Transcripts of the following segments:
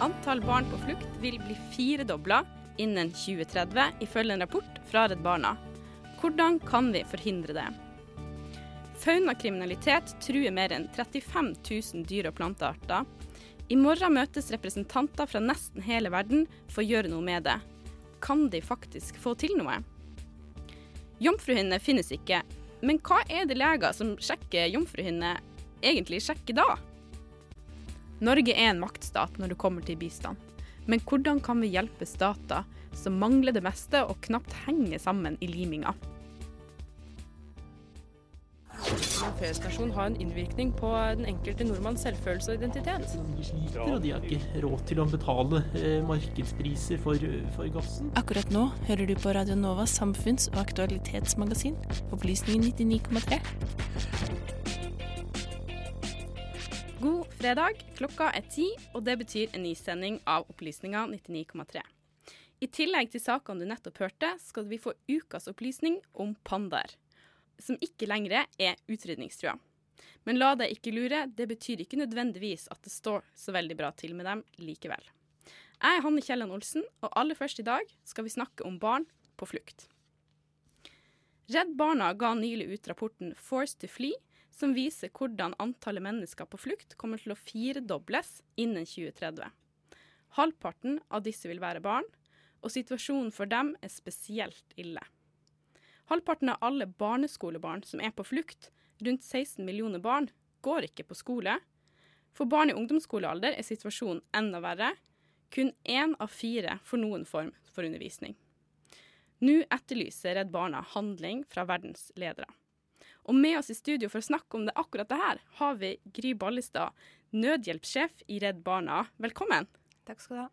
Antall barn på flukt vil bli firedobla innen 2030, ifølge en rapport fra Redd Barna. Hvordan kan vi forhindre det? Faunakriminalitet truer mer enn 35 000 dyr- og plantearter. I morgen møtes representanter fra nesten hele verden for å gjøre noe med det. Kan de faktisk få til noe? Jomfruhinne finnes ikke, men hva er det leger som sjekker jomfruhinne egentlig sjekker da? Norge er en maktstat når det kommer til bistand. Men hvordan kan vi hjelpe stater som mangler det meste og knapt henger sammen i liminga? europeisk nasjon har en innvirkning på den enkelte nordmanns selvfølelse og identitet. De sliter, og de har ikke råd til å betale eh, markedspriser for, for gassen. Akkurat nå hører du på Radio Novas samfunns- og aktualitetsmagasin, Opplysningen 99,3. God fredag. Klokka er ti, og det betyr en ny sending av Opplysninga 99,3. I tillegg til sakene du nettopp hørte, skal vi få ukas opplysning om pandaer, som ikke lenger er utrydningstrua. Men la deg ikke lure, det betyr ikke nødvendigvis at det står så veldig bra til med dem likevel. Jeg er Hanne Kielland Olsen, og aller først i dag skal vi snakke om barn på flukt. Redd Barna ga nylig ut rapporten 'Forced to Flee', som viser hvordan antallet mennesker på flukt kommer til å firedobles innen 2030. Halvparten av disse vil være barn, og situasjonen for dem er spesielt ille. Halvparten av alle barneskolebarn som er på flukt, rundt 16 millioner barn, går ikke på skole. For barn i ungdomsskolealder er situasjonen enda verre. Kun én av fire får noen form for undervisning. Nå etterlyser Redd Barna handling fra verdens ledere. Og med oss i studio for å snakke om det akkurat det her, har vi Gry Ballestad, nødhjelpssjef i Redd Barna. Velkommen. Takk skal du ha.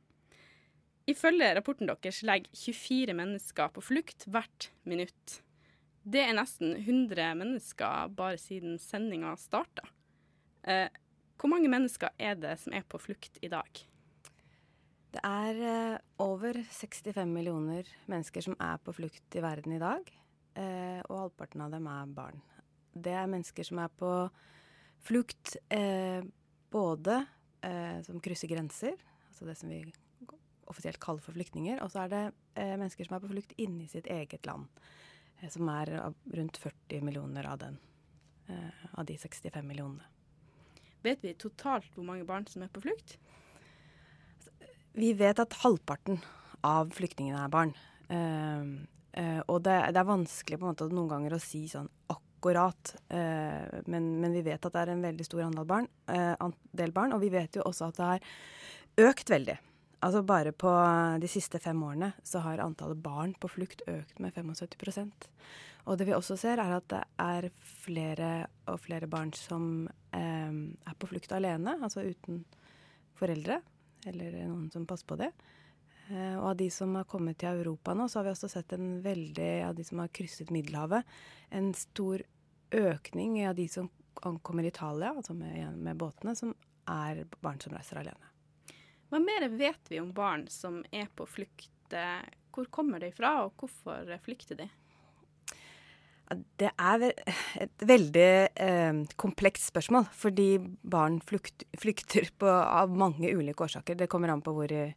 Ifølge rapporten deres legger 24 mennesker på flukt hvert minutt. Det er nesten 100 mennesker bare siden sendinga starta. Eh, hvor mange mennesker er det som er på flukt i dag? Det er eh, over 65 millioner mennesker som er på flukt i verden i dag. Eh, og halvparten av dem er barn. Det er mennesker som er på flukt eh, både eh, som krysser grenser, altså det som vi offisielt kaller for flyktninger, og så er det eh, mennesker som er på flukt inni sitt eget land, eh, som er rundt 40 millioner av den, eh, av de 65 millionene. Vet vi totalt hvor mange barn som er på flukt? Vi vet at halvparten av flyktningene er barn. Eh, eh, og det, det, er vanskelig på en måte noen ganger å si sånn akkurat, eh, men, men, vi vet at det er en veldig stor andel barn, andel barn. Og vi vet jo også at det har økt veldig. Altså Bare på de siste fem årene så har antallet barn på flukt økt med 75% Og det vi også ser, er at det er flere og flere barn som er på flukt alene, altså uten foreldre eller noen som passer på det. Eh, og av de som har kommet til Europa nå, så har vi også sett en veldig av de som har krysset Middelhavet, en stor økning av de som ankommer Italia, altså med, med båtene, som er barn som reiser alene. Hva mer vet vi om barn som er på flukt? Hvor kommer de fra, og hvorfor flykter de? Det er et veldig eh, komplekst spørsmål, fordi barn flukt, flykter på, av mange ulike årsaker. Det kommer an på hvor i,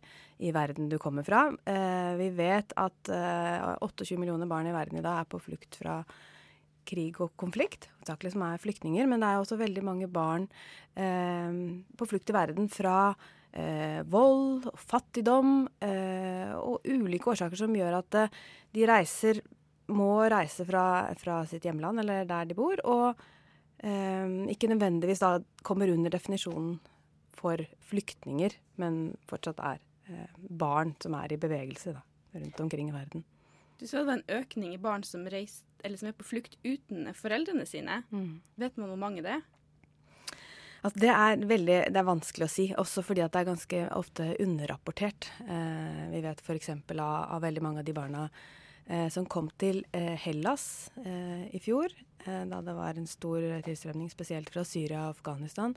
i verden du kommer fra. Eh, vi vet at eh, 28 millioner barn i verden i dag er på flukt fra krig og konflikt, hovedsakelig som er flyktninger. Men det er også veldig mange barn eh, på flukt i verden fra eh, vold, fattigdom eh, og ulike årsaker som gjør at eh, de reiser må reise fra, fra, sitt hjemland eller der de bor, og eh, ikke nødvendigvis da kommer under definisjonen for flyktninger, men fortsatt er eh, barn som er i bevegelse da, rundt omkring i verden. Du sa det var en økning i barn som, reist, som er på flukt uten foreldrene sine. Mm. Vet man hvor mange det er? Altså det, er veldig, det er vanskelig å si, også fordi at det er ganske ofte underrapportert. Eh, vi vet f.eks. Av, av veldig mange av de barna eh, som kom til eh, Hellas eh, i fjor, eh, da det var en stor tilstrømning spesielt fra Syria og Afghanistan,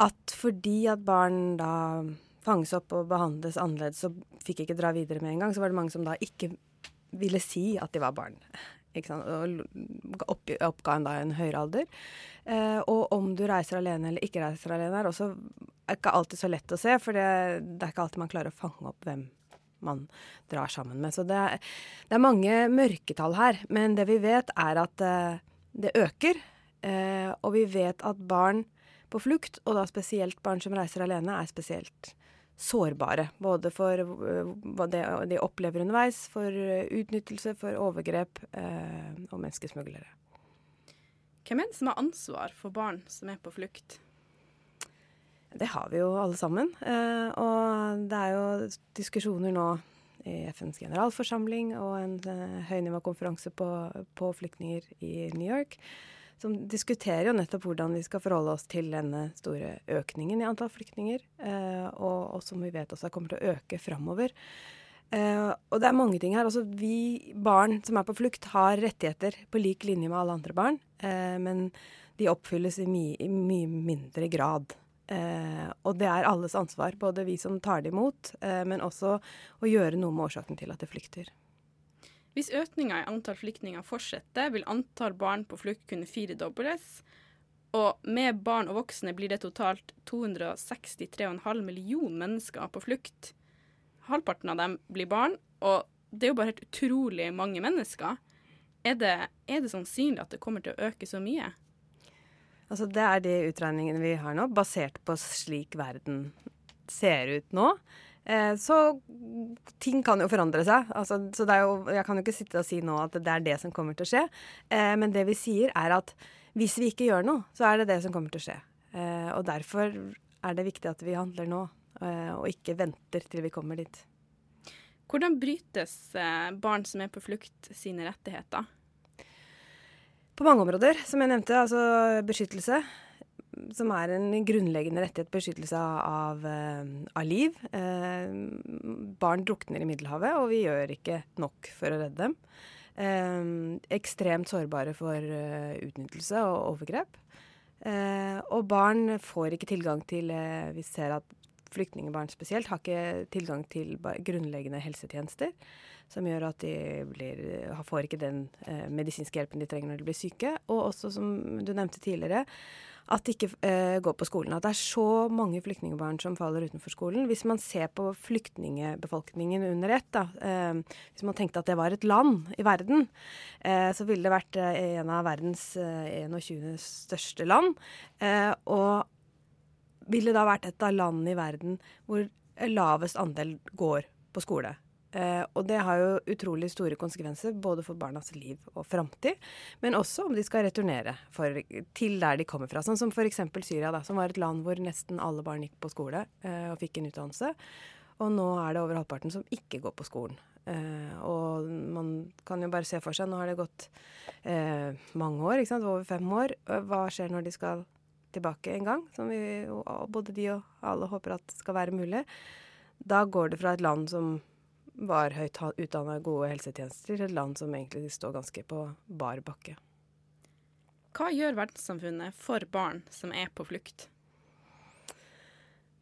at fordi at barn da fanges opp og behandles annerledes, og fikk ikke dra videre med en gang, så var det mange som da ikke ville si at de var barn. Og oppga en da en høyere alder. Eh, og om du reiser alene eller ikke reiser alene, er også er ikke alltid så lett å se. For det, det, er ikke alltid man klarer å fange opp hvem man drar sammen med. Så det, det er mange mørketall her. Men det vi vet, er at eh, det øker. Eh, og vi vet at barn på flukt, og da spesielt barn som reiser alene, er spesielt sårbare. Både for uh, hva de, opplever underveis, for uh, utnyttelse, for overgrep eh, og menneskesmuglere. Hvem er det som har ansvar for barn som er på flukt? Det har vi jo alle sammen. Eh, og det er jo diskusjoner nå i FNs generalforsamling og en eh, høynivåkonferanse på, på flyktninger i New York som diskuterer jo nettopp hvordan vi skal forholde oss til denne store økningen i antall flyktninger, eh, og, og, som vi vet også kommer til å øke framover. Eh, og det er mange ting her. Altså, vi barn som er på flukt, har rettigheter på lik linje med alle andre barn, eh, men de oppfylles i, mye, i mye mindre grad. Eh, og det er alles ansvar, både vi som tar det imot, eh, men også å gjøre noe med årsaken til at det flykter. Hvis økninga i antall flyktninger fortsetter, vil antall barn på flukt kunne firedobles. Og med barn og voksne blir det totalt 263,5 millioner mennesker på flukt. Halvparten av dem blir barn, og det er jo bare helt utrolig mange mennesker. Er det, er det sannsynlig at det kommer til å øke så mye? Altså, det er de utregningene vi har nå, basert på slik verden ser ut nå. Eh, så ting kan jo forandre seg. Altså, så jo, jeg kan jo ikke sitte og si nå at det er det som kommer til å skje. Eh, men det vi sier, er at hvis vi ikke gjør noe, så er det det som kommer til å skje. Eh, og derfor er det viktig at vi handler nå, og ikke venter til vi kommer dit. Hvordan brytes barn som er på flukt, sine rettigheter? På mange områder, som jeg nevnte. Altså beskyttelse som er en grunnleggende rettighet beskyttelse av, eh, av liv. Eh, barn drukner i Middelhavet, og vi gjør ikke nok for å redde dem. Eh, ekstremt sårbare for uh, utnyttelse og overgrep. Eh, og barn får ikke tilgang til eh, Vi ser at flyktningbarn spesielt har ikke tilgang til grunnleggende helsetjenester. Som gjør at de blir, får ikke den medisinske hjelpen de trenger når de blir syke. Og også, som du nevnte tidligere, at de ikke eh, går på skolen. At det er så mange flyktningbarn som faller utenfor skolen. Hvis man ser på flyktningebefolkningen under ett, da, eh, hvis man tenkte at det var et land i verden, eh, så ville det vært eh, en av verdens 21 eh, største land. Eh, og ville da vært et av landene i verden hvor lavest andel går på skole. Eh, og det har jo utrolig store konsekvenser både for barnas liv og framtid, men også om de skal returnere for, til der de kommer fra. Sånn som f.eks. Syria, da, som var et land hvor nesten alle barn gikk på skole eh, og fikk en utdannelse. Og nå er det over halvparten som ikke går på skolen. Eh, og man kan jo bare se for seg, nå har det gått mange år, ikke sant? over fem år. Hva skjer når de skal tilbake en gang? Som vi, både de og alle håper at skal være mulig. Da går det fra et land som var høyt utdanna, gode helsetjenester i et land som egentlig står ganske på bar bakke. Hva gjør verdenssamfunnet for barn som er på flukt?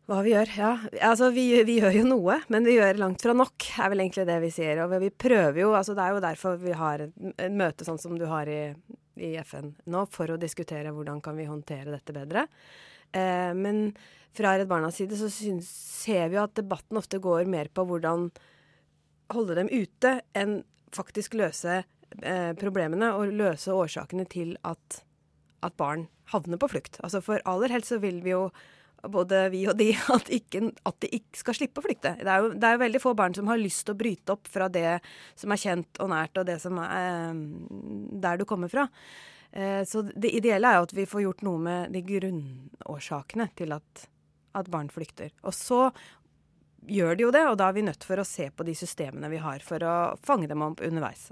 Hva vi gjør? Ja, altså vi, vi, gjør jo noe, men vi gjør langt fra nok, er vel egentlig det vi sier. Og vi prøver jo, altså det er jo derfor vi har et, møte sånn som du har i, i, FN nå, for å diskutere hvordan kan vi håndtere dette bedre. Eh, men fra Redd Barnas side så synes, ser vi jo at debatten ofte går mer på hvordan holde dem ute enn faktisk løse eh, problemene og løse årsakene til at, at barn havner på flukt. Altså For aller helst så vil vi jo både vi og de, at, ikke, at de ikke skal slippe å flykte. Det er, jo, det er jo veldig få barn som har lyst til å bryte opp fra det som er kjent og nært, og det som er eh, der du kommer fra. Eh, så det ideelle er jo at vi får gjort noe med de grunnårsakene til at, at barn flykter. Og så gjør de jo det, og da er vi nødt for å se på de systemene vi har for å fange dem opp underveis.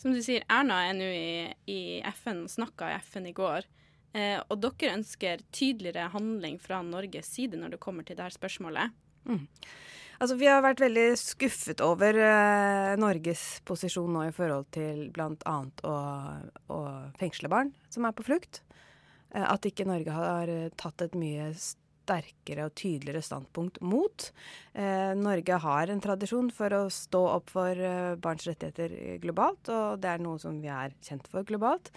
Som du sier, Erna er nå i, i FN, snakka i FN i går. Eh, og dere ønsker tydeligere handling fra Norges side når det kommer til dette spørsmålet. Mm. Altså, vi har vært veldig skuffet over eh, Norges posisjon nå i forhold til bl.a. Å, å fengsle barn som er på flukt. Eh, at ikke Norge har eh, tatt et mye sterkere og tydeligere standpunkt mot. Eh, Norge har en tradisjon for å stå opp for eh, barns rettigheter globalt, og det er noe som vi er kjent for globalt.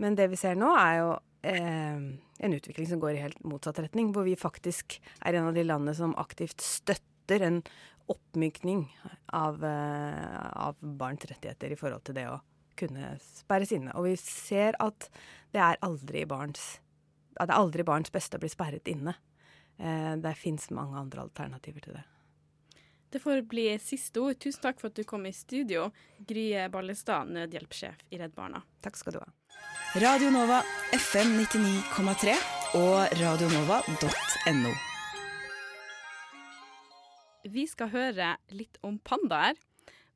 Men det vi ser nå, er jo eh, en utvikling som går i helt motsatt retning, hvor vi faktisk er en av de landene som aktivt støtter en oppmykning av, eh, av barns rettigheter i forhold til det å kunne sperres inne. Og vi ser at det er aldri barns det er aldri barns beste å bli sperret inne. Eh, det fins mange andre alternativer til det. Det får bli siste ord. Tusen takk for at du kom i studio, Gry Ballestad, nødhjelpssjef i Redd Barna. Takk skal du ha. Radio Nova FM 99,3 og radionova.no. Vi skal høre litt om pandaer.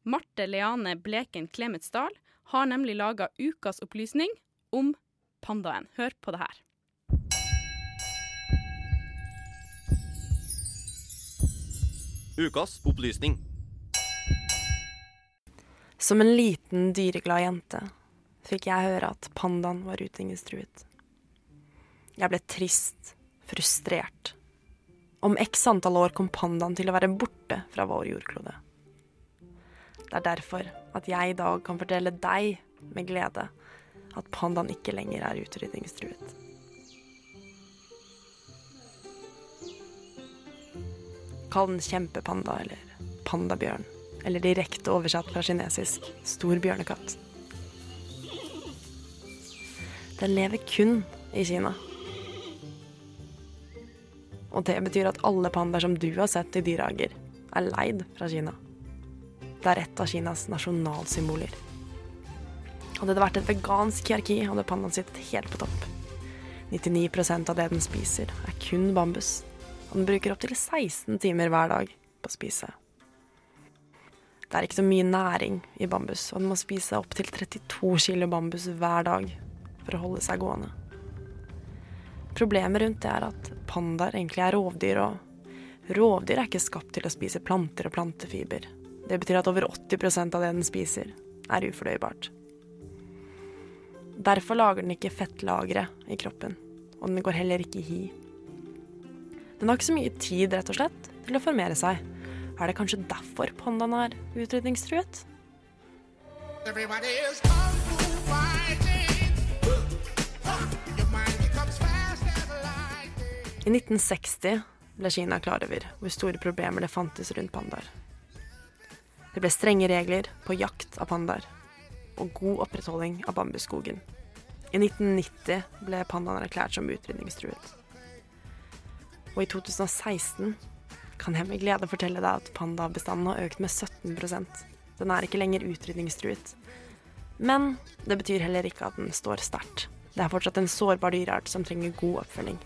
Marte Leane Bleken Klemetsdal har nemlig laga ukas opplysning om pandaen. Hør på det her. Ukas opplysning. Som en liten dyreglad jente fikk jeg høre at pandaen var utrydningstruet. Jeg ble trist, frustrert. Om x antall år kom pandaen til å være borte fra vår jordklode. Det er derfor at jeg i dag kan fortelle deg med glede at pandaen ikke lenger er utrydningstruet. Kall den kjempepanda eller pandabjørn, eller direkte oversatt fra kinesisk stor bjørnekatt. Den lever kun i Kina. Og det betyr at alle pandaer som du har sett i dyrehager, er leid fra Kina. Det er et av Kinas nasjonalsymboler. Hadde det vært et vegansk hierarki, hadde pandaen sittet helt på topp. 99% av det den spiser, er kun bambus. Den bruker opptil 16 timer hver dag på å spise. Det er ikke så mye næring i bambus, og den må spise opptil 32 kilo bambus hver dag for å holde seg gående. Problemet rundt det er at pandaer egentlig er rovdyr, og rovdyr er ikke skapt til å spise planter og plantefiber. Det betyr at over 80% av det den spiser, er ufordøybart. Derfor lager den ikke fettlagre i kroppen, og den går heller ikke i hi. Den har ikke så mye tid, rett og slett, til å formere seg. Er det kanskje derfor pandaen er utrydningstruet? I 1960 ble Kina klar over hvor store problemer det fantes rundt pandaer. Det ble strenge regler på jakt av pandaer og god opprettholding av bambusskogen. I 1990 ble pandaen erklært som utrydningstruet. Og i 2016 kan jeg med glede fortelle deg at pandabestanden har økt med 17% Den er ikke lenger utrydningstruet. Men det betyr heller ikke at den står sterkt. Det er fortsatt en sårbar dyreart som trenger god oppfølging.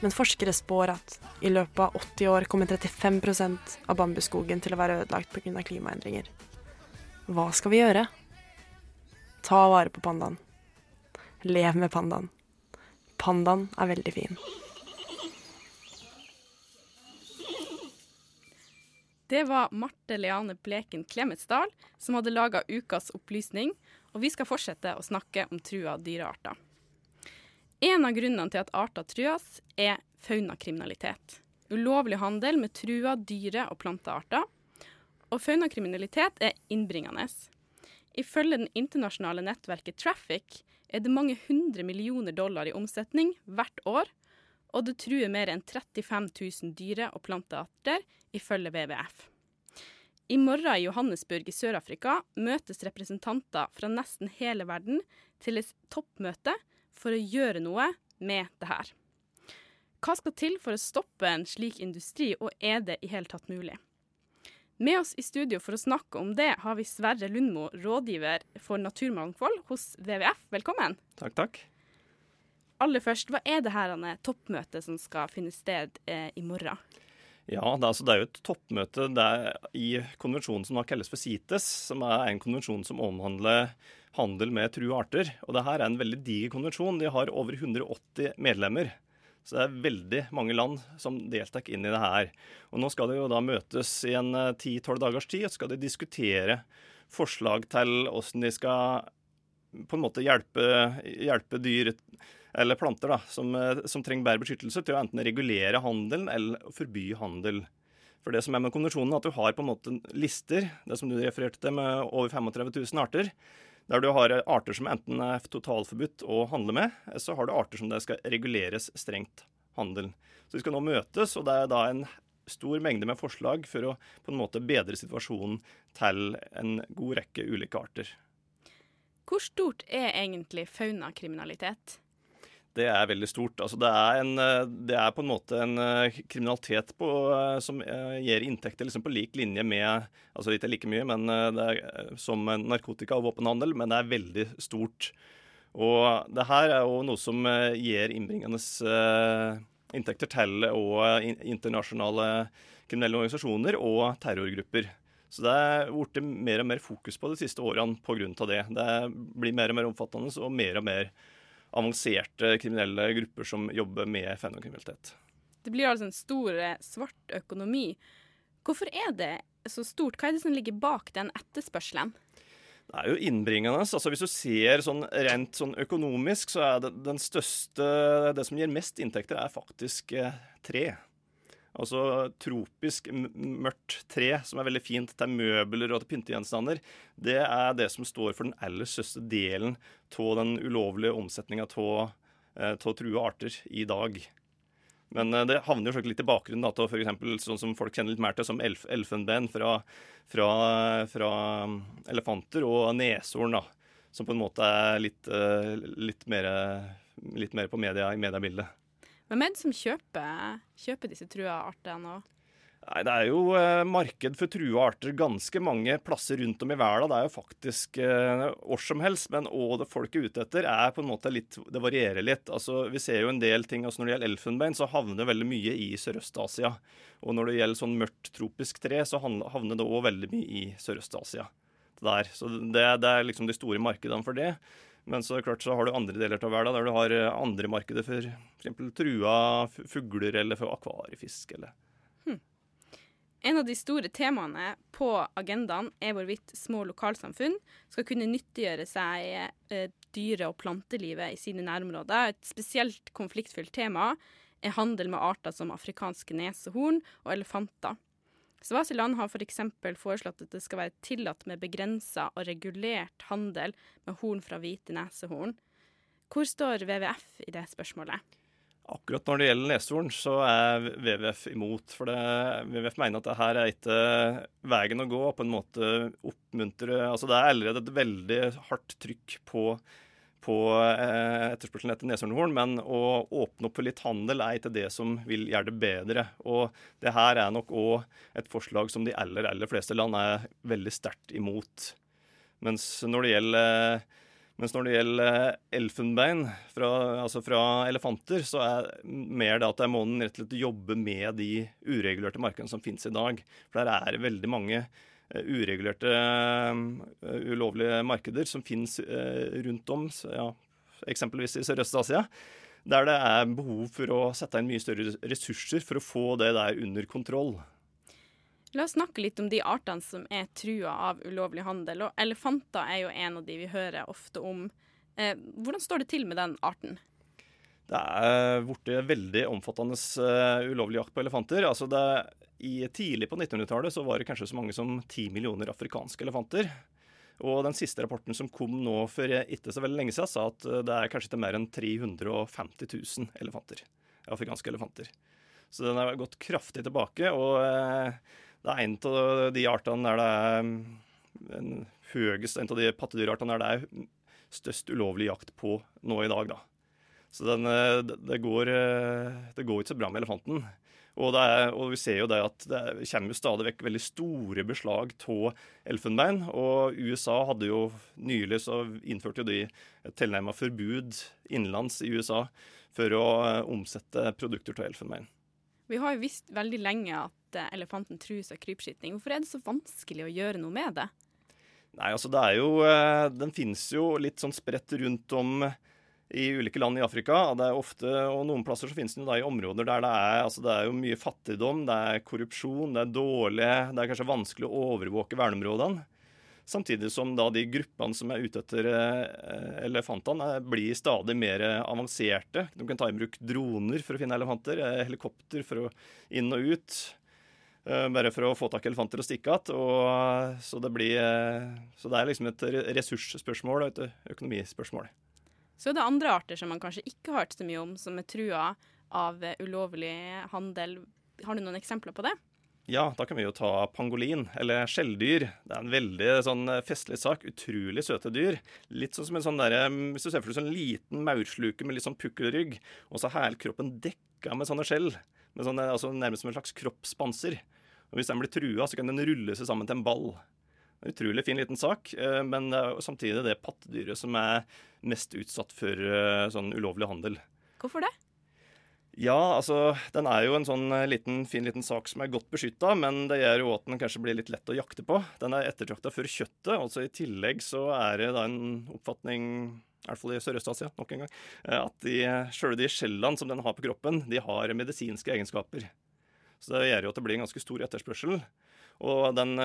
Men forskere spår at i løpet av 80 år kommer 35% av bambusskogen til å være ødelagt pga. klimaendringer. Hva skal vi gjøre? Ta vare på pandaen. Lev med pandaen. Pandaen er veldig fin. Det var Marte Leane Bleken Klemetsdal som hadde laga ukas opplysning, og vi skal fortsette å snakke om trua dyrearter. En av grunnene til at arter trues, er faunakriminalitet. Ulovlig handel med trua dyre- og plantearter. Og faunakriminalitet er innbringende. Ifølge den internasjonale nettverket Traffic er det mange hundre millioner dollar i omsetning hvert år, og det truer mer enn 35 000 dyre- og plantearter, ifølge WWF. I morgen i Johannesburg i Sør-Afrika møtes representanter fra nesten hele verden til et toppmøte for å gjøre noe med det her. Hva skal til for å stoppe en slik industri, og er det i hele tatt mulig? Med oss i studio for å snakke om det har vi Sverre Lundmo, rådgiver for naturmangfold hos WWF. Velkommen. Takk, takk. Aller først, hva er det her toppmøtet som skal finne sted eh, i morgen? Ja, det er, altså, det er jo et toppmøte i konvensjonen som da kalles for CITES, som er en konvensjon som omhandler handel med true arter. Og det her er en veldig diger konvensjon. De har over 180 medlemmer. Så det er veldig mange land som deltar inn i det her. Og nå skal de jo da møtes i en 10-12 dagers tid, og så skal de diskutere forslag til hvordan de skal på en måte hjelpe, hjelpe dyr eller planter da, som, eh, som trenger bedre beskyttelse, til å enten regulere handelen eller forby handel. For det som er med konvensjonen, at du har på en måte lister, det som du refererte til, med over 35 000 arter. Der du har arter som enten er totalforbudt å handle med, så har du arter som det skal reguleres strengt handel. Så vi skal nå møtes, og det er da en stor mengde med forslag for å på en måte bedre situasjonen til en god rekke ulike arter. Hvor stort er egentlig faunakriminalitet? Det er veldig stort. Altså, det, er en, eh, det, er på en måte en eh, kriminalitet på, eh, som gir inntekter liksom på lik linje med altså Ikke like mye men det er, som narkotika og våpenhandel, men det er veldig stort. Og det her er jo noe som gir innbringende inntekter til og internasjonale kriminelle organisasjoner og terrorgrupper. Så det er blitt mer og mer fokus på de siste årene pga. det. Det blir mer og mer omfattende og mer og mer avanserte kriminelle grupper som jobber med fenomenkriminalitet. Det blir altså en stor eh, svart økonomi. Hvorfor er det så stort? Hva er det som ligger bak den etterspørselen? Det er jo innbringende. Altså hvis du ser sånn rent sånn økonomisk, så er det den største Det som gir mest inntekter, er faktisk eh, tre. Altså tropisk mørkt tre, som er veldig fint til møbler og til pyntegjenstander, det er det som står for den aller største delen av den ulovlige omsetninga av trua true arter i dag. Men eh, det havner jo litt i bakgrunnen da, for f.eks. sånn som folk kjenner litt mer til som elf elfenben fra, fra, fra, elefanter og neshorn, som på en måte er litt, eh, litt, mer, litt mer på media, i mediebildet. Hvem er det som kjøper, kjøper disse trua artene? Nei, Det er jo eh, marked for trua arter ganske mange plasser rundt om i verden. Det er jo faktisk eh, hvor som helst. Men hva det folk er ute etter, er på en måte litt Det varierer litt. Altså, Vi ser jo en del ting altså Når det gjelder elfenbein, så havner veldig mye i Sørøst-Asia. Og når det gjelder sånn mørkt tropisk tre, så havner det òg veldig mye i Sørøst-Asia. Så det, det er liksom de store markedene for det. Men så, klart, så har du andre deler av verden der du har eh, andre markeder for f.eks. trua fugler eller for akvariefisk. eller... Hmm. En av de store temaene på agendaen er hvorvidt små lokalsamfunn skal kunne nyttiggjøre seg eh, dyre- og plantelivet i sine nærområder. Et spesielt konfliktfylt tema er handel med arter som afrikanske nesehorn og elefanter. Svasiland har f.eks. For foreslått at det skal være tillatt med begrensa og regulert handel med horn fra hvite nesehorn. Hvor står WWF i det spørsmålet? Akkurat når det gjelder neshorn, så er WWF imot. For det, WWF mener at det her er ikke veien å gå. på en måte oppmuntre, altså Det er allerede et veldig hardt trykk på på eh, etterspørselen etter neshornhorn, men å åpne opp for litt handel er ikke det som vil gjøre det bedre. Og det her er nok òg et forslag som de aller, aller fleste land er veldig sterkt imot. Mens når det gjelder, mens når det gjelder elfenbein fra, altså fra elefanter, så er mer det at det er månen rett og slett jobbe med de uregulerte markedene som finnes i dag. For der er det veldig mange uregulerte, eh, ulovlige markeder som finnes eh, rundt om, ja, eksempelvis i Sørøst-Asia, der det er behov for å sette inn mye større ressurser for å få det der under kontroll. La oss snakke litt om de artene som er trua av ulovlig handel. og Elefanter er jo en av de vi hører ofte om. Eh, hvordan står det til med den arten? Det er blitt veldig omfattende ulovlig jakt på elefanter. Altså det, i, tidlig på 1900-tallet så var det kanskje så mange som ti millioner afrikanske elefanter. Og den siste rapporten som kom nå for ikke så veldig lenge siden, sa at det er kanskje til mer enn 350 000 elefanter. Afrikanske elefanter. Så den har gått kraftig tilbake. og uh, Det er en av de artene der det er mm, en høyest, en av de pattedyrartene der det er størst ulovlig jakt på nå i dag, da. Så den, eh, det, går, eh, det går ikke så bra med elefanten. Og, er, og, vi ser jo det at det kommer stadig vekk veldig store beslag av elfenbein. Og USA hadde jo nylig så innførte jo de et tilnærmet forbud innenlands i USA for å eh, omsette produkter av elfenbein. Vi har jo visst veldig lenge at elefanten trues av krypskyting. Hvorfor er det så vanskelig å gjøre noe med det? Nei, altså det er jo Den finnes jo litt sånn spredt rundt om i ulike land i Afrika. Det er ofte, og Noen plasser så finnes da i områder der det er, altså det er jo mye fattigdom, det er korrupsjon, det er dårlig, det er kanskje vanskelig å overvåke verneområdene. Samtidig som da de gruppene som er ute etter eh, elefantene, blir stadig mer avanserte. De kan ta i bruk droner for å finne elefanter, eh, helikopter for å inn og ut. Eh, bare for å få tak i elefanter og stikke igjen. Så, det så det er liksom et ressursspørsmål og et økonomispørsmål. Så er det andre arter som man kanskje ikke har hørt så mye om, som er trua av ulovlig handel. Har du noen eksempler på det? Ja, da kan vi jo ta pangolin, eller skjelldyr. Det er en veldig sånn festlig sak. Utrolig søte dyr. Litt sånn som en sånn derre Hvis du ser for deg sånn liten maursluke med litt sånn pukkelrygg, og så hele kroppen dekka med sånne skjell. Med sånne, altså Nærmest som en slags kroppspanser. Og Hvis den blir trua, så kan den rulle seg sammen til en ball. Utrolig fin liten sak, eh, men samtidig det pattedyret som er mest utsatt for eh, sånn ulovlig handel. Hvorfor det? Ja, altså, Den er jo en sånn eh, liten, fin liten sak som er godt beskytta, men det gjør jo at den kanskje blir litt lett å jakte på. Den er ettertrakta for kjøttet. altså I tillegg så er det da en oppfatning, i hvert fall i Sørøst-Asia, nok en gang, at de, sjøl de skjellene som den har på kroppen, de har medisinske egenskaper. Så det gjør jo at det blir en ganske stor etterspørsel. Og den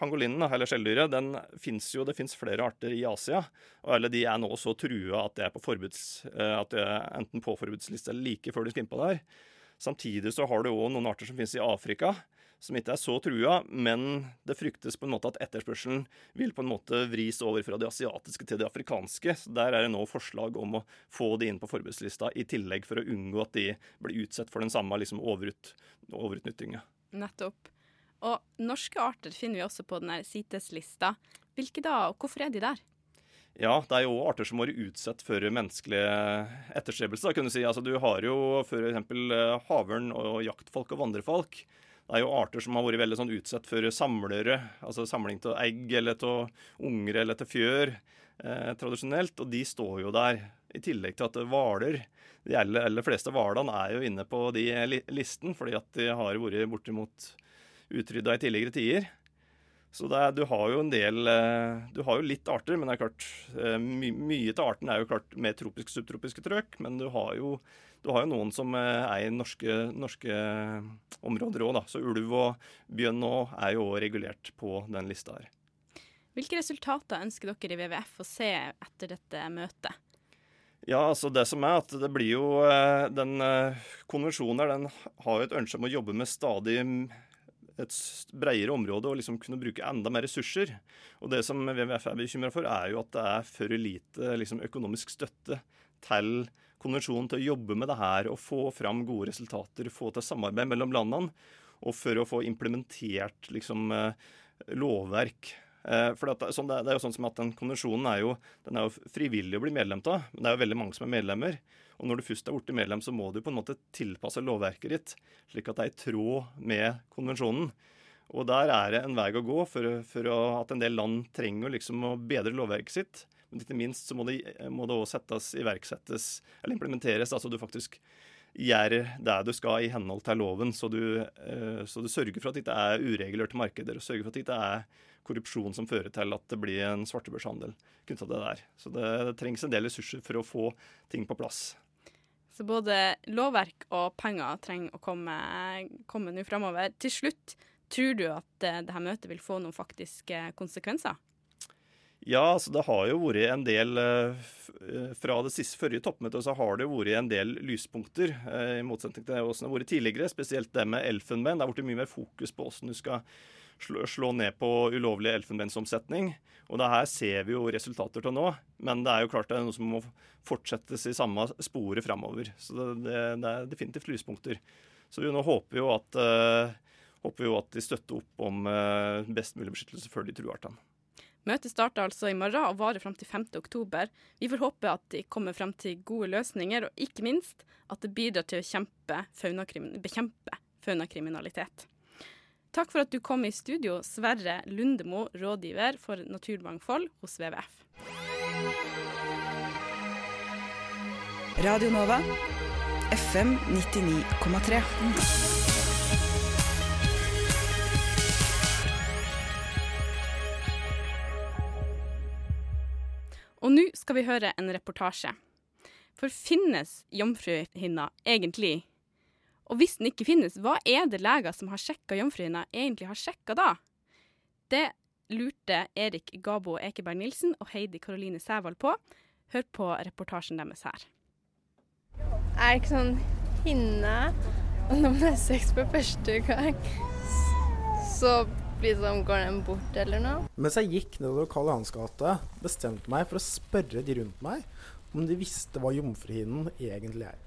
pangolinen, eller skjelldyret, den fins jo Det fins flere arter i Asia. Og alle de er nå så trua at de er på forbuds, eh, at det er enten på forbudslista eller like før de skal innpå der. Samtidig så har du òg noen arter som finnes i Afrika, som ikke er så trua, men det fryktes på en måte at etterspørselen vil på en måte vris over fra det asiatiske til det afrikanske. Så Der er det nå forslag om å få de inn på forbudslista, i tillegg for å unngå at de blir utsatt for den samme liksom, overut, overutnyttinga. Nettopp. Og norske arter finner vi også på denne CITES-lista. Hvilke da, og hvorfor er de der? Ja, det er jo arter som har vært utsatt for menneskelige etterstrebelser. kan Du si. Altså, du har jo f.eks. Eh, havørn og jaktfolk og vandrefolk. Det er jo arter som har vært veldig sånn utsatt for samlere, altså samling av egg eller av unger eller til fjør eh, tradisjonelt, og de står jo der. I tillegg til at hvaler De aller, aller fleste hvalene er jo inne på de listen, fordi at de har vært bortimot utrydda i tidligere tider. Så er, du har jo en del eh, Du har jo litt arter, men det er klart eh, my, mye av arten er jo klart mer tropisk-subtropiske trøkk. Men du har, jo, du har jo noen som eh, er i norske, norske områder òg, da. Så ulv og bjørn nå er jo regulert på den lista her. Hvilke resultater ønsker dere i WWF å se etter dette møtet? Ja, altså det som er at det blir jo Den konvensjonen her, den har jo et ønske om å jobbe med stadig et bredere område og liksom kunne bruke enda mer ressurser. Og Det som WWF er bekymra for, er jo at det er for lite liksom, økonomisk støtte til konvensjonen til å jobbe med det her og få fram gode resultater, få til samarbeid mellom landene, og for å få implementert liksom, eh, lovverk. Eh, for sånn, det, er jo sånn som at den Konvensjonen er jo, den er jo frivillig å bli medlem av, men det er jo veldig mange som er medlemmer. Og når du først er blitt medlem, så må du på en måte tilpasse lovverket ditt slik at det er i tråd med konvensjonen. Og der er det en vei å gå for, for at en del land trenger liksom å bedre lovverket sitt. Men ikke minst så må det, må også settes, iverksettes eller implementeres. Altså du faktisk gjør det du skal i henhold til loven, så du, eh, så du sørger for at det ikke er uregulerte markeder, og sørger for at det ikke er korrupsjon som fører til at det blir en svartebørshandel knytta til det der. Så det, det trengs en del ressurser for å få ting på plass. Så både lovverk og penger trenger å komme, nå framover. Til slutt, tror du at uh, dette møtet vil få noen faktiske konsekvenser? Ja, altså det har jo vært en del uh, Fra det siste forrige toppmøtet så har det vært en del lyspunkter, i motsetning til hvordan det har vært tidligere. Spesielt det med elfenben. Det har blitt mye mer fokus på hvordan du skal slå, slå ned på ulovlig elfenbensomsetning. Og det her ser vi jo resultater til nå, men det er jo klart det er noe som må fortsettes i samme sporet framover. Så det, det, det, er definitivt lyspunkter. Så vi nå håper jo at, uh, håper jo at de støtter opp om uh, best mulig beskyttelse for de trua artene. Møtet starter altså i morgen og varer fram til 5. oktober. Vi får håpe at de kommer frem til gode løsninger, og ikke minst at det bidrar til å kjempe faunakrim bekjempe faunakriminalitet. Takk for at du kom i studio, Sverre Lundemo, rådgiver for naturmangfold hos WWF. Radio Nova, FM 99,3. Og nå skal vi høre en reportasje. For finnes jomfruhinna egentlig? Og hvis den ikke finnes, hva er det leger som har sjekka jomfruhinna, egentlig har sjekka da? Det lurte Erik Gabo Ekeberg Nilsen og Heidi Karoline Sævald på. Hør på reportasjen deres her. Er det ikke sånn hinne Og når man har sex for første gang, så liksom går den bort eller noe? Mens jeg gikk nedover Karl Johans gate, bestemte meg for å spørre de rundt meg om de visste hva jomfruhinnen egentlig er.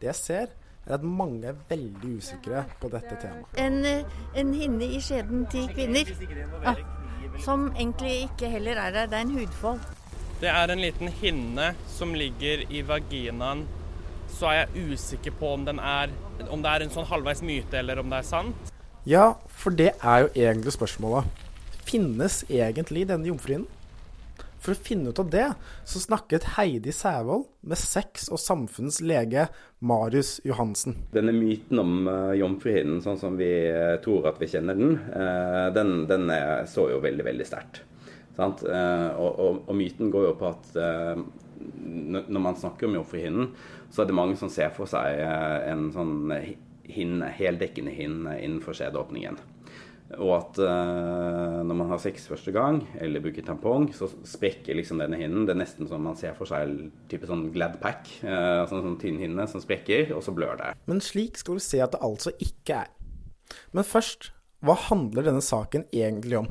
Det jeg ser, er at mange er veldig usikre på dette temaet. En, en hinne i skjeden til kvinner. Ja, som egentlig ikke heller er der. Det er en hudfold. Det er en liten hinne som ligger i vaginaen. Så er jeg usikker på om, den er, om det er en sånn halvveis myte, eller om det er sant. Ja, for det er jo egentlig spørsmålet. Finnes egentlig denne jomfruhinnen? For å finne ut av det, så snakket Heidi Sævold med sex- og samfunnets lege Marius Johansen. Denne myten om uh, jomfruhinnen, sånn som vi uh, tror at vi kjenner den, uh, den, den er, så jo veldig, veldig sterkt. Og, og, og, myten går jo på at når man snakker om jomfruhinnen, så er det mange som ser for seg en sånn hinne, heldekkende hinne innenfor skjedeåpningen. Og at uh, når man har sex første gang, eller bruker tampong, så sprekker liksom denne hinnen. Det er nesten som man ser for seg type sånn Gladpack. Uh, sånn, sånn tynn hinne som sprekker, og så blør det. Men slik skal du se at det altså ikke er. Men først, hva handler denne saken egentlig om?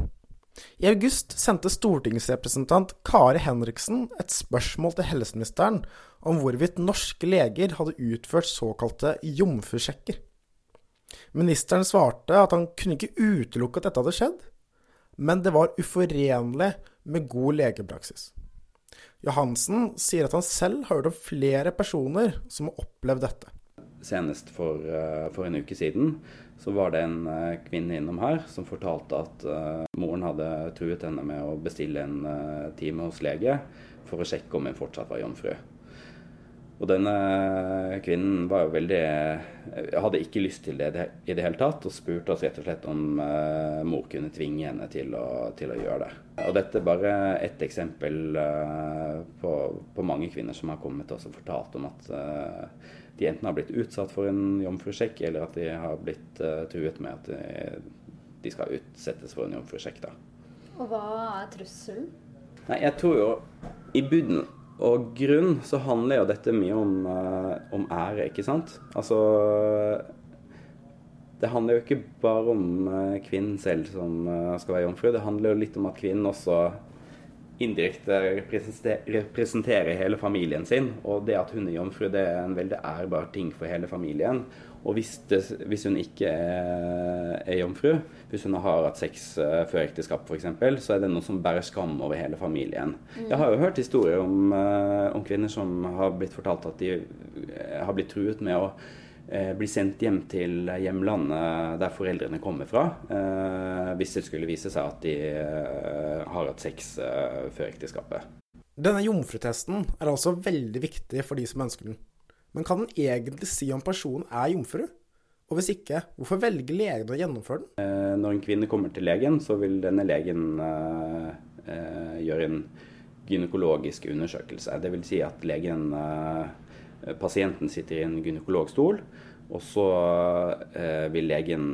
I august sendte stortingsrepresentant Kari Henriksen et spørsmål til helseministeren om hvorvidt norske leger hadde utført såkalte jomfrusjekker. Ministeren svarte at han kunne ikke utelukke at dette hadde skjedd, men det var uforenlig med god legepraksis. Johansen sier at han selv har hørt om flere personer som har opplevd dette. Senest for, for, en uke siden så var det en kvinne innom her som fortalte at uh, moren hadde truet henne med å bestille en time hos lege for å sjekke om hun fortsatt var jomfru. Og denne kvinnen var jo veldig Hadde ikke lyst til det i det hele tatt, og spurte oss rett og slett om uh, mor kunne tvinge henne til å, til å, gjøre det. Og dette er bare ett eksempel uh, på, på, mange kvinner som har kommet til oss og fortalt om at uh, de enten har blitt utsatt for en jomfrusjekk, eller at de har blitt truet med at de, de, skal utsettes for en jomfrusjekk. Og hva er trusselen? Nei, jeg tror jo i bunnen og grunn så handler jo dette mye om, uh, om, ære, ikke sant? Altså Det handler jo ikke bare om uh, kvinnen selv som uh, skal være jomfru. Det handler jo litt om at kvinnen også indirekte representerer hele familien sin. Og det at hun er jomfru, det er en veldig ærbar ting for hele familien. Og hvis, det, hvis hun ikke er, er, jomfru, hvis hun har hatt sex uh, før ekteskap f.eks., så er det noe som bærer skam over hele familien. Mm. Jeg har jo hørt historier om, uh, om, kvinner som har blitt fortalt at de uh, har blitt truet med å bli sendt hjem til hjemlandet der foreldrene kommer fra, hvis det skulle vise seg at de har hatt sex før ekteskapet. Denne jomfrutesten er altså veldig viktig for de som ønsker den. Men kan den egentlig si om personen er jomfru? Og hvis ikke, hvorfor velger legen å gjennomføre den? Eh, når en kvinne kommer til legen, så vil denne legen eh, gjøre en gynekologisk undersøkelse. Vil si at legen, pasienten sitter i en gynekologstol, og så vil legen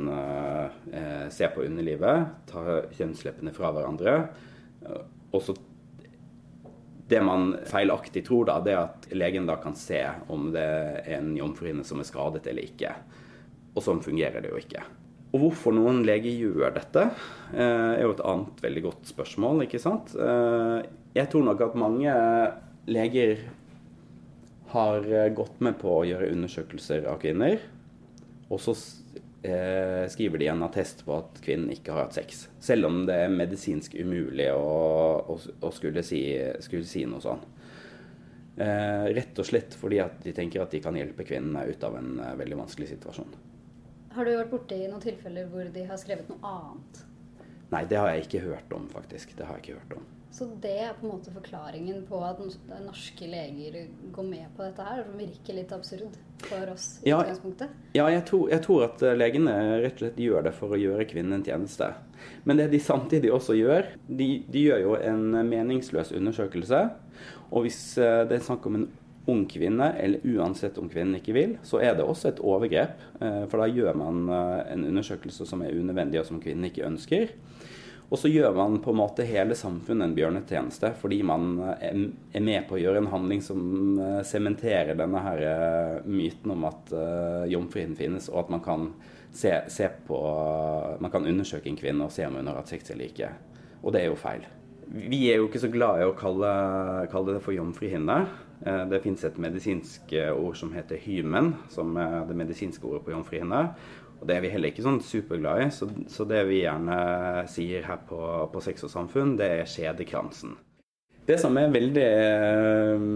se på underlivet, ta kjønnsleppene fra hverandre. og så det man feilaktig tror, da, det er at legen da kan se om det er en jomfruhinne som er skadet eller ikke. Og sånn fungerer det jo ikke. Og hvorfor noen leger gjør dette, eh, er jo et annet veldig godt spørsmål. ikke sant? Eh, jeg tror nok at mange leger har gått med på å gjøre undersøkelser av kvinner. Og så eh, skriver de en attest på at kvinnen ikke har hatt sex. Selv om det er medisinsk umulig å, å, å skulle, si, skulle, si, noe sånn. Eh, rett og slett fordi at de tenker at de kan hjelpe kvinnen ut av en eh, veldig vanskelig situasjon. Har du vært borti noen tilfeller hvor de har skrevet noe annet? Nei, det har jeg ikke hørt om, faktisk. Det har jeg ikke hørt om. Så det er på en måte forklaringen på at norske leger går med på dette her? Det virker litt absurd for oss i ja, utgangspunktet? Ja, jeg tror, jeg tror, at legene rett og slett gjør det for å gjøre kvinnen en tjeneste. Men det de samtidig også gjør, de, de gjør jo en meningsløs undersøkelse. Og hvis eh, det er snakk om en ung kvinne, eller uansett om kvinnen ikke vil, så er det også et overgrep. Eh, for da gjør man eh, en undersøkelse som er unødvendig, og som kvinnen ikke ønsker. Og så gjør man på en måte hele samfunnet en bjørnetjeneste, fordi man eh, er med på å gjøre en handling som sementerer denne her myten om at jomfruhinnen finnes, og at man kan se, se, på Man kan undersøke en kvinne og se om hun har hatt sex eller ikke. Og det er jo feil. Vi er jo ikke så glad i å kalle, kalle det for jomfruhinne. Eh, det fins et medisinsk eh, ord som heter hymen, som er det medisinske ordet på jomfruhinne. Og Det er vi heller ikke sånn superglad i, så, så det vi gjerne sier her på, på Sex og samfunn, det er skjedekransen. Det som er veldig øh,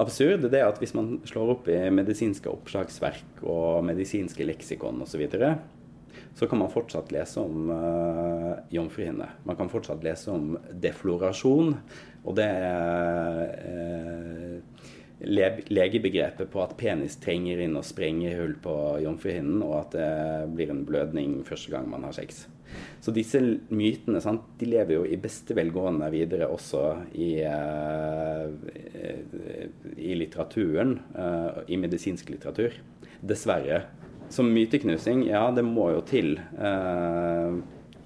absurd, det er at hvis man slår opp i medisinske oppslagsverk og medisinske leksikon osv., så, videre, så kan man fortsatt lese om øh, jomfruhinne. Man kan fortsatt lese om deflorasjon, og det er uh, legebegrepet på at penis trenger inn og sprenger hull på jomfruhinnen, og at det blir en blødning første gang man har sex. Så disse mytene sant, de lever jo i beste velgående videre også i, uh, i litteraturen, uh, i medisinsk litteratur. Dessverre. Som myteknusing, ja, det må jo til uh,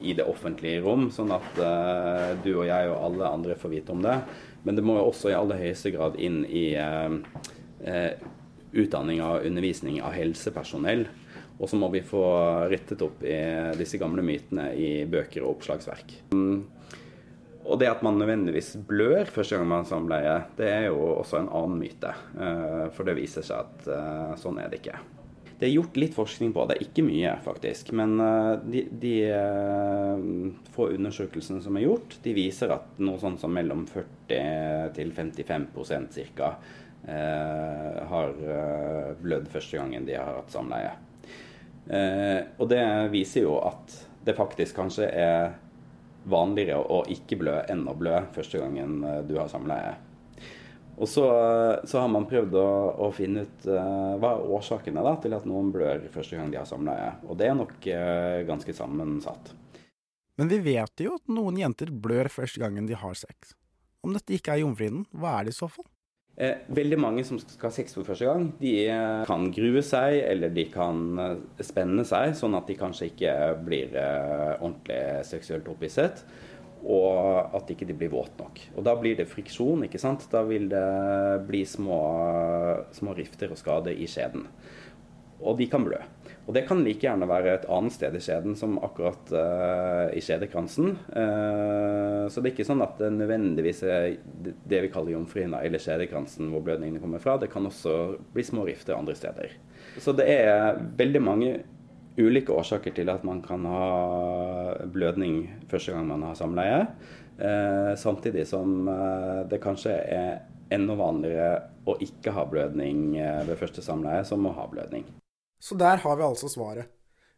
i det offentlige rom, sånn at du og jeg og alle andre får vite om det. Men det må jo også i aller høyeste grad inn i eh, eh, utdanning og undervisning av helsepersonell. Og så må vi få rettet opp i disse gamle mytene i bøker og oppslagsverk. Mm. Og det at man nødvendigvis blør første gang man samleier, samleie, det er jo også en annen myte. Eh, for det viser seg at eh, sånn er det ikke. Det er gjort litt forskning på det, ikke mye faktisk. Men eh, de, de eh, få undersøkelsene som er gjort, de viser at noe sånn som mellom 40 til 55 ca. Eh, har blødd første gangen de har hatt samleie. og det viser jo at det faktisk kanskje er vanligere å ikke blø enn å blø første gangen du har samleie. Og så, så, har man prøvd å, å finne ut uh, hva er årsakene da, til at noen blør første gang de har samleie. Og det er nok uh, ganske sammensatt. Men vi vet jo at noen jenter blør første gangen de har sex. Om dette ikke er jomfruhinnen, hva er det i så fall? Eh, veldig mange som skal ha sex for første gang, de eh, kan grue seg eller de kan spenne seg, sånn at de kanskje ikke blir eh, ordentlig seksuelt opphisset og at ikke de blir våte nok. Og Da blir det friksjon. ikke sant? Da vil det bli små, små rifter og skade i skjeden. Og de kan blø. Og det kan like gjerne være et annet sted i skjeden som akkurat uh, i skjedekransen. Uh, så det er ikke sånn at det nødvendigvis er det vi kaller jomfruhinna eller skjedekransen hvor blødningene kommer fra. Det kan også bli små rifter andre steder. Så det er veldig mange ulike årsaker til at man kan ha blødning første gang man har samleie. Eh, samtidig som eh, det kanskje er enda vanligere å ikke ha blødning eh, ved første samleie som å ha blødning. Så der har vi altså svaret.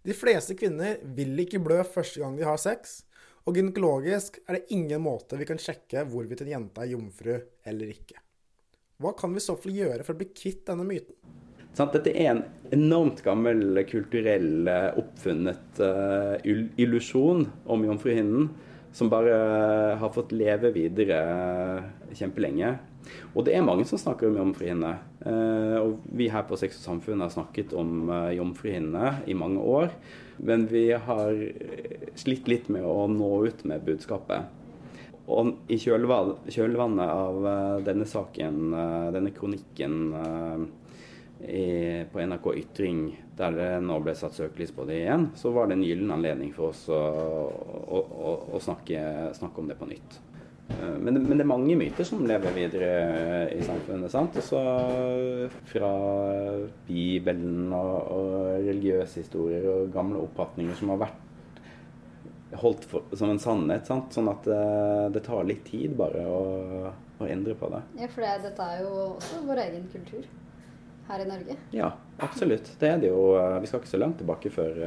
De fleste kvinner vil ikke blø første gang de har sex, og gynekologisk er det ingen måte vi kan sjekke hvorvidt en jente er jomfru eller ikke. Hva kan vi så fall gjøre for å bli kvitt denne myten? Dette er en enormt gammel kulturell eh, oppfunnet uh, illusjon om jomfruhinnen som bare har fått leve videre kjempelenge. Og det er mange som snakker om jomfruhinne. Uh, og vi her på Sex og Samfunn har snakket om uh, jomfruhinne i mange år. Men vi har slitt litt med å nå ut med budskapet. Og i kjølvannet av denne saken, denne kronikken i, på NRK Ytring, der det nå ble satt søkelys på det igjen, så var det en gyllen anledning for oss å, å, å, å snakke, snakke, om det på nytt. Eh, Men, men det er mange myter som lever videre i samfunnet. sant? Også fra Bibelen og, og religiøse historier og gamle oppfatninger som har vært holdt for, som en sannhet. sant? Sånn at eh, det tar litt tid bare å, å endre på det. Ja, for det, dette er jo også vår egen kultur her i Norge. Ja, absolutt. Det er det jo. eh, Vi skal ikke så langt tilbake før,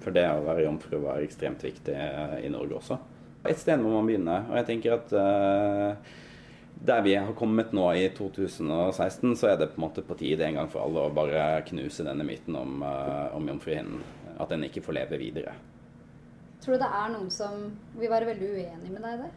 for det å være jomfru var ekstremt viktig eh, i Norge også. Et sted må man begynne. Og jeg tenker at eh, der vi har kommet nå i 2016, så er det på en måte på tide en gang for alle å bare knuse denne myten om, om jomfruhinnen. At den ikke får leve videre. Tror du det er noen som vil være veldig uenig med deg i det?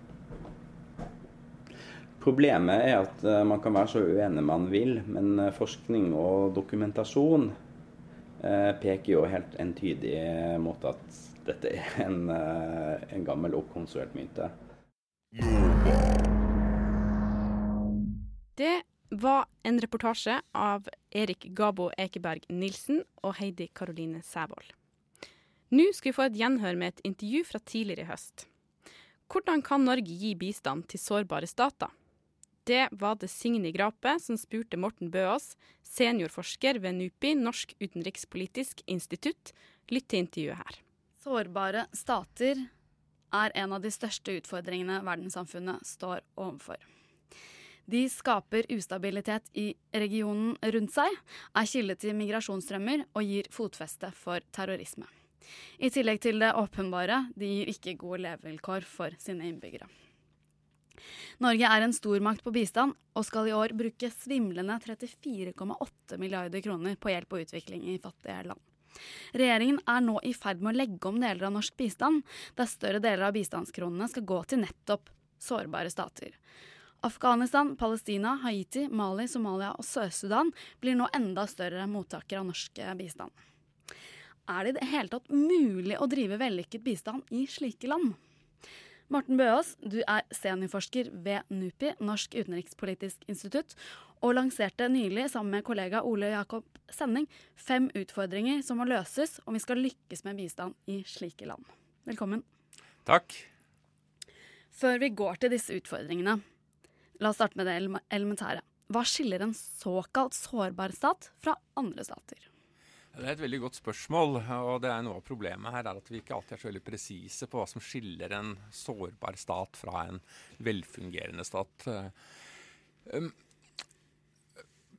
Problemet er at eh, man kan være så uenig man vil, men eh, forskning og dokumentasjon eh, peker jo helt entydig mot at dette er en, en gammel oppkonstruert myte. Det var en reportasje av Erik Gabo Ekeberg Nilsen og Heidi Karoline Sævold. Nå skal vi få et gjenhør med et intervju fra tidligere i høst. Hvordan kan Norge gi bistand til sårbare stater? Det var det Signe Grape som spurte Morten Bøås, seniorforsker ved NUPI, Norsk utenrikspolitisk institutt. Lytt til intervjuet her. Sårbare stater er en av de største utfordringene verdenssamfunnet står overfor. De skaper ustabilitet i regionen rundt seg, er kilde til migrasjonsstrømmer og gir fotfeste for terrorisme. I tillegg til det åpenbare, de gir ikke gode levevilkår for sine innbyggere. Norge er en stormakt på bistand og skal i år bruke svimlende 34,8 milliarder kroner på hjelp og utvikling i fattige land. Regjeringen er nå i ferd med å legge om deler av norsk bistand, der større deler av bistandskronene skal gå til nettopp sårbare stater. Afghanistan, Palestina, Haiti, Mali, Somalia og Sør-Sudan blir nå enda større mottakere av norsk bistand. Er det i det hele tatt mulig å drive vellykket bistand i slike land? Morten Bøås, du er seniorforsker ved NUPI, Norsk utenrikspolitisk institutt, og lanserte nylig sammen med kollega Ole Jakob Sending fem utfordringer som må løses om vi skal lykkes med bistand i slike land. Velkommen. Takk. Før vi går til disse utfordringene, la oss starte med det elementære. Hva skiller en såkalt sårbar stat fra andre stater? Det er et veldig godt spørsmål. og det er Noe av problemet her er at vi ikke alltid er så veldig presise på hva som skiller en sårbar stat fra en velfungerende stat. Um,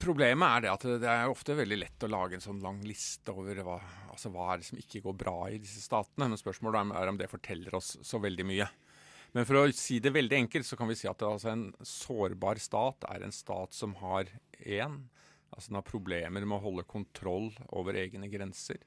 Problemet er det at det er ofte veldig lett å lage en sånn lang liste over hva, altså hva er det som ikke går bra i disse statene. Men spørsmålet er om det forteller oss så veldig mye. Men for å si det veldig enkelt, så kan vi si at altså, en sårbar stat er en stat som har én Altså den har problemer med å holde kontroll over egne grenser.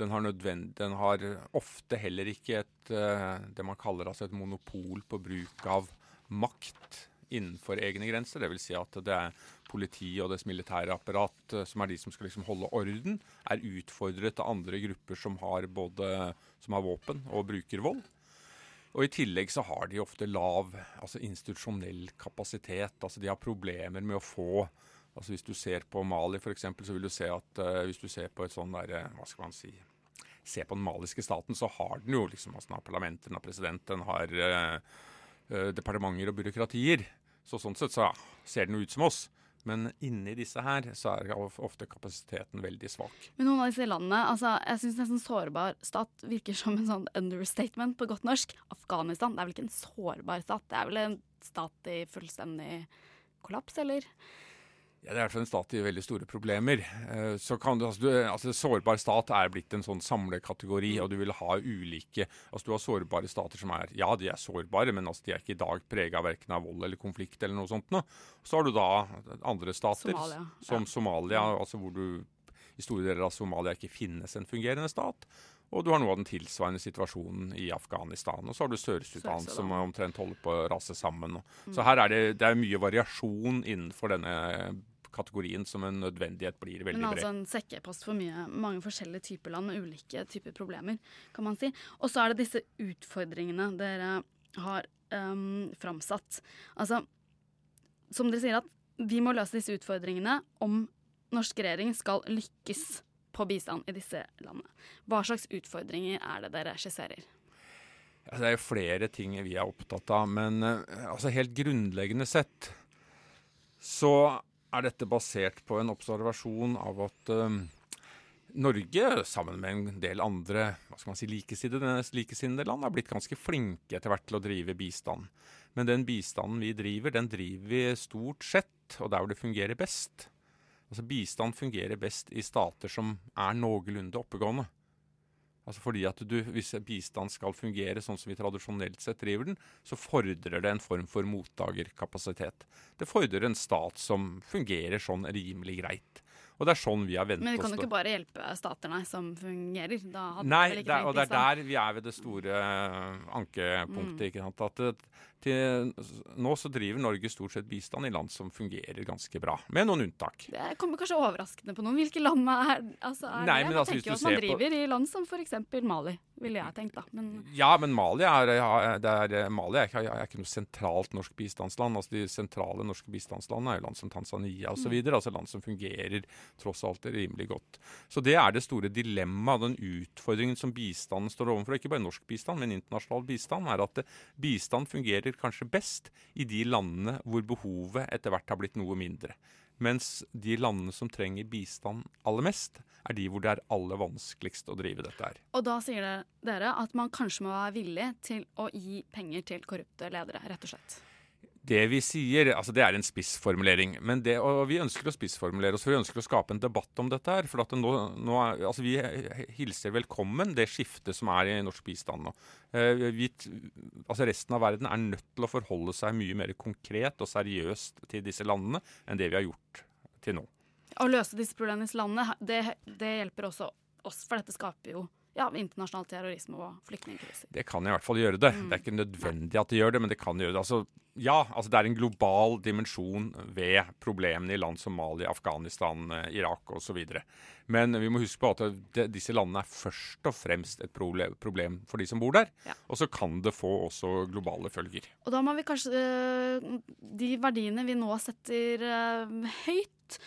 Den har, den har ofte heller ikke et, eh, det man kaller altså et monopol på bruk av makt innenfor egne grenser. Dvs. Si at det er politiet og dets militære apparat eh, som er de som skal liksom holde orden, er utfordret av andre grupper som har både som har våpen og bruker vold. Og I tillegg så har de ofte lav altså institusjonell kapasitet. altså De har problemer med å få altså Hvis du ser på Mali f.eks., så vil du se at uh, hvis du ser på et sånn derre Hva skal man si Se på den maliske staten, så har den jo liksom altså Den har parlament, den har president, den har uh, uh, departementer og byråkratier. Så sånn sett så ja, ser den jo ut som oss. Men inni disse her så er ofte kapasiteten veldig svak. Men noen av disse landene, altså jeg syns nesten sårbar stat virker som en sånn understatement på godt norsk. Afghanistan det er vel ikke en sårbar stat, det er vel en stat i fullstendig kollaps, eller? Ja, Det er i hvert fall en stat i veldig store problemer. Eh, Så kan du, altså, du, altså Sårbar stat er blitt en sånn samlekategori, og du vil ha ulike altså Du har sårbare stater som er Ja, de er sårbare, men altså, de er ikke i dag prega verken av vold eller konflikt eller noe sånt. Nå. Så har du da andre stater, Somalia, som Somalia, altså hvor du i store deler av Somalia ikke finnes en fungerende stat. Og du har noe av den tilsvarende situasjonen i Afghanistan. Og så har du Sør-Sudan, Sør-Sudan. som omtrent holder på å rase sammen. Mm. Så her er det, det er mye variasjon innenfor denne kategorien som en nødvendighet blir veldig bred. Men altså en sekkepost for mye, mange forskjellige typer land med ulike typer problemer, kan man si. Og så er det disse utfordringene dere har um, framsatt. Altså, som dere sier at vi må løse disse utfordringene om norsk regjering skal lykkes på bistand i disse landene. Hva slags utfordringer er det dere skisserer? Det er jo flere ting vi er opptatt av, men eh, altså helt grunnleggende sett så er dette basert på en observasjon av at eh, Norge, sammen med en del andre hva skal man si, likesinnede, likesinnede land, har blitt ganske flinke etter hvert til å drive bistand. Men den bistanden vi driver, den driver vi stort sett og der hvor det fungerer best. Altså Bistand fungerer best i stater som er noenlunde oppegående. Altså fordi at du, Hvis bistand skal fungere sånn som vi tradisjonelt sett driver den, så fordrer det en form for mottakerkapasitet. Det fordrer en stat som fungerer sånn rimelig greit. Og det er sånn vi har vent oss Men vi kan jo ikke bare hjelpe stater, nei, som fungerer. Nei, det er, og det er der vi er ved det store eh, ankepunktet. Mm. ikke sant? At det, til, nå så driver Norge stort sett bistand i land som fungerer ganske bra, med noen unntak. Det kommer kanskje overraskende på noen. Hvilke land er, altså, er Nei, det? men Jeg altså, tenker jo at man driver på- i land som f.eks. Mali, ville jeg tenkt da. Men Ja, men Mali er, det er, Mali er, er ikke noe sentralt norsk bistandsland. altså De sentrale norske bistandslandene er jo land som Tanzania osv. Mm. Altså land som fungerer tross alt rimelig godt. Så det er det store dilemmaet, den utfordringen som bistanden står overfor. Ikke bare norsk bistand, men internasjonal bistand. er at Bistand fungerer kanskje best i de landene hvor behovet etter hvert har blitt noe mindre. Mens de landene som trenger bistand aller mest, er de hvor det er aller vanskeligst å drive dette her. Og da sier dere at man kanskje må være villig til å gi penger til korrupte ledere, rett og slett. Det vi sier, altså det er en spissformulering. Men det, og vi ønsker å spissformulere oss, for vi ønsker å skape en debatt om dette her. For at nå, nå er, altså vi hilser velkommen det skiftet som er i norsk bistand nå. Eh, Vi, altså resten av verden er nødt til å forholde seg mye mer konkret og seriøst til disse landene enn det vi har gjort til nå. Å løse disse problemene i landene, det, det hjelper også oss, for dette skaper jo ja, internasjonal terrorisme og flyktningkriser. Det kan i hvert fall gjøre det. Mm. Det er ikke nødvendig at det gjør det, men det kan gjøre det. Altså, ja, altså det er en global dimensjon ved problemene i land som Mali, Afghanistan, eh, Irak osv. Men vi må huske på at det, disse landene er først og fremst et problem, problem for de som bor der. Og så kan det få også globale følger. Og da må vi kanskje øh, De verdiene vi nå setter øh, høyt,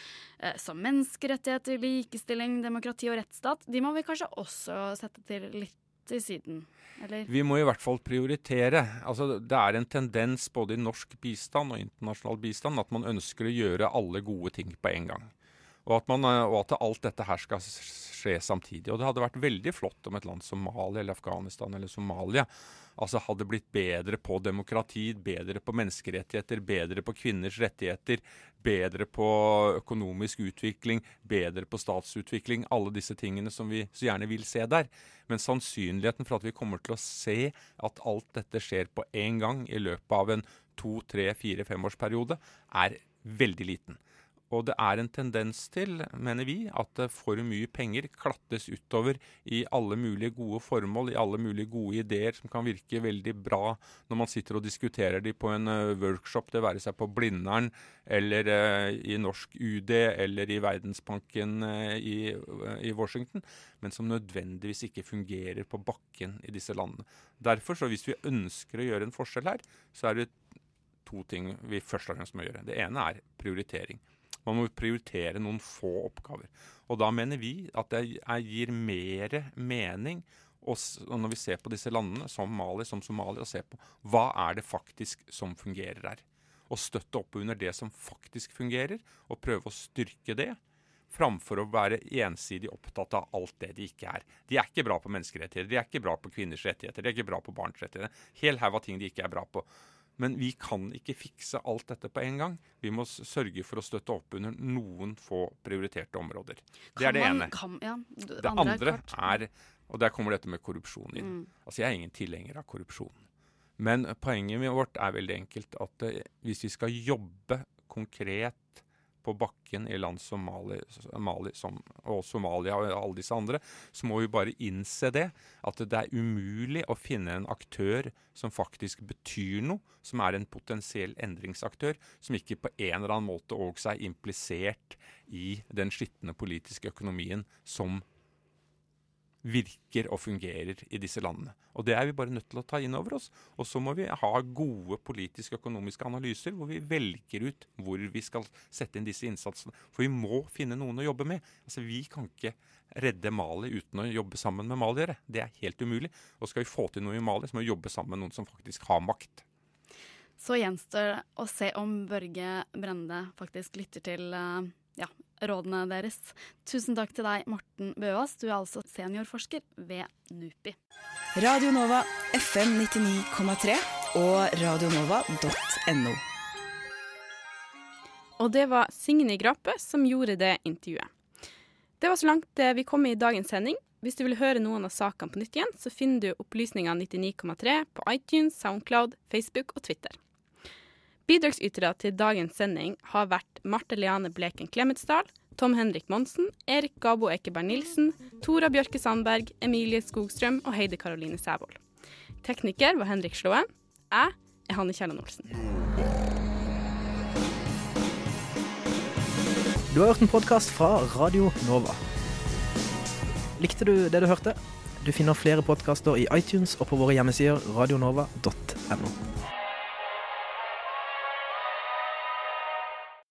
som menneskerettigheter, likestilling, demokrati og rettsstat, de må vi kanskje også sette til litt til siden. Eller? Vi må i hvert fall prioritere. Altså, det er en tendens både i norsk bistand og internasjonal bistand at man ønsker å gjøre alle gode ting på en gang. Og at, man, eh, og at alt dette her skal skje samtidig. Og det hadde vært veldig flott om et land som Mali eller Afghanistan eller Somalia altså hadde blitt bedre på demokrati, bedre på menneskerettigheter, bedre på kvinners rettigheter, bedre på økonomisk utvikling, bedre på statsutvikling. Alle disse tingene som vi så gjerne vil se der. Men sannsynligheten for at vi kommer til å se at alt dette skjer på én gang i løpet av en to, tre, fire, femårsperiode, er veldig liten. Og det er en tendens til, mener vi, at for mye penger klattes utover i alle mulige gode formål, i alle mulige gode ideer som kan virke veldig bra når man sitter og diskuterer de på en eh, workshop, det være seg på Blindern eller eh, i Norsk UD eller i Verdensbanken eh, i, i Washington, men som nødvendigvis ikke fungerer på bakken i disse landene. Derfor, så hvis vi ønsker å gjøre en forskjell her, så er det to ting vi først og fremst må gjøre. Det ene er prioritering. Man må prioritere noen få oppgaver. Og da mener vi at det gir mer mening og når vi ser på disse landene, som Mali, som Somalia, og ser på hva er det faktisk som fungerer her. Og støtte opp under det som faktisk fungerer, og prøve å styrke det. Framfor å være ensidig opptatt av alt det de ikke er. De er ikke bra på menneskerettigheter, de er ikke bra på kvinners rettigheter, de er ikke bra på barns rettigheter. Hel haug av ting de ikke er bra på. Men vi kan ikke fikse alt dette på en gang. Vi må sørge for å støtte opp under noen få prioriterte områder. Det er det ene. det andre er er Og der kommer dette med korrupsjon inn. Mm. Altså Jeg er ingen tilhenger av korrupsjon. Men poenget vårt er veldig enkelt at eh, hvis vi skal jobbe konkret på bakken i land som Mali, Mali som, og Somalia og alle disse andre, så må vi bare innse det. At det er umulig å finne en aktør som faktisk betyr noe, som er en potensiell endringsaktør, som ikke på en eller annen måte også er implisert i den skitne politiske økonomien som virker og fungerer i disse landene. Og Det er vi bare nødt til å ta inn over oss. Og så må vi ha gode politiske og økonomiske analyser hvor vi velger ut hvor vi skal sette inn disse innsatsene. For vi må finne noen å jobbe med. Altså Vi kan ikke redde Mali uten å jobbe sammen med maliere. Det er helt umulig. Og skal vi få til noe i Mali, så må vi jobbe sammen med noen som faktisk har makt. Så gjenstår det å se om Børge Brende faktisk lytter til uh, ja, rådene deres. Tusen takk til deg, Morten Bøas. Du er altså seniorforsker ved NUPI. Radio Nova FM 99,3 og radionova.no. Og det var Signe Grape som gjorde det intervjuet. Det var så langt eh, vi kom i dagens sending. Hvis du vil høre noen av sakene på nytt igjen, så finner du Opplysninger 99,3 på iTunes, Soundcloud, Facebook og Twitter. Bidragsytere til dagens sending har vært Marte Leane Bleken Klemetsdal, Tom Henrik Monsen, Erik Gabo Ekeberg Nilsen, Tora Bjørke Sandberg, Emilie Skogstrøm og Heidi Karoline Sævold. Tekniker var Henrik Slåen. Jeg er Hanne Kjelland Olsen. Du har hørt en podkast fra Radio Nova. Likte du det du hørte? Du finner flere podkaster i iTunes og på våre hjemmesider radionova.no.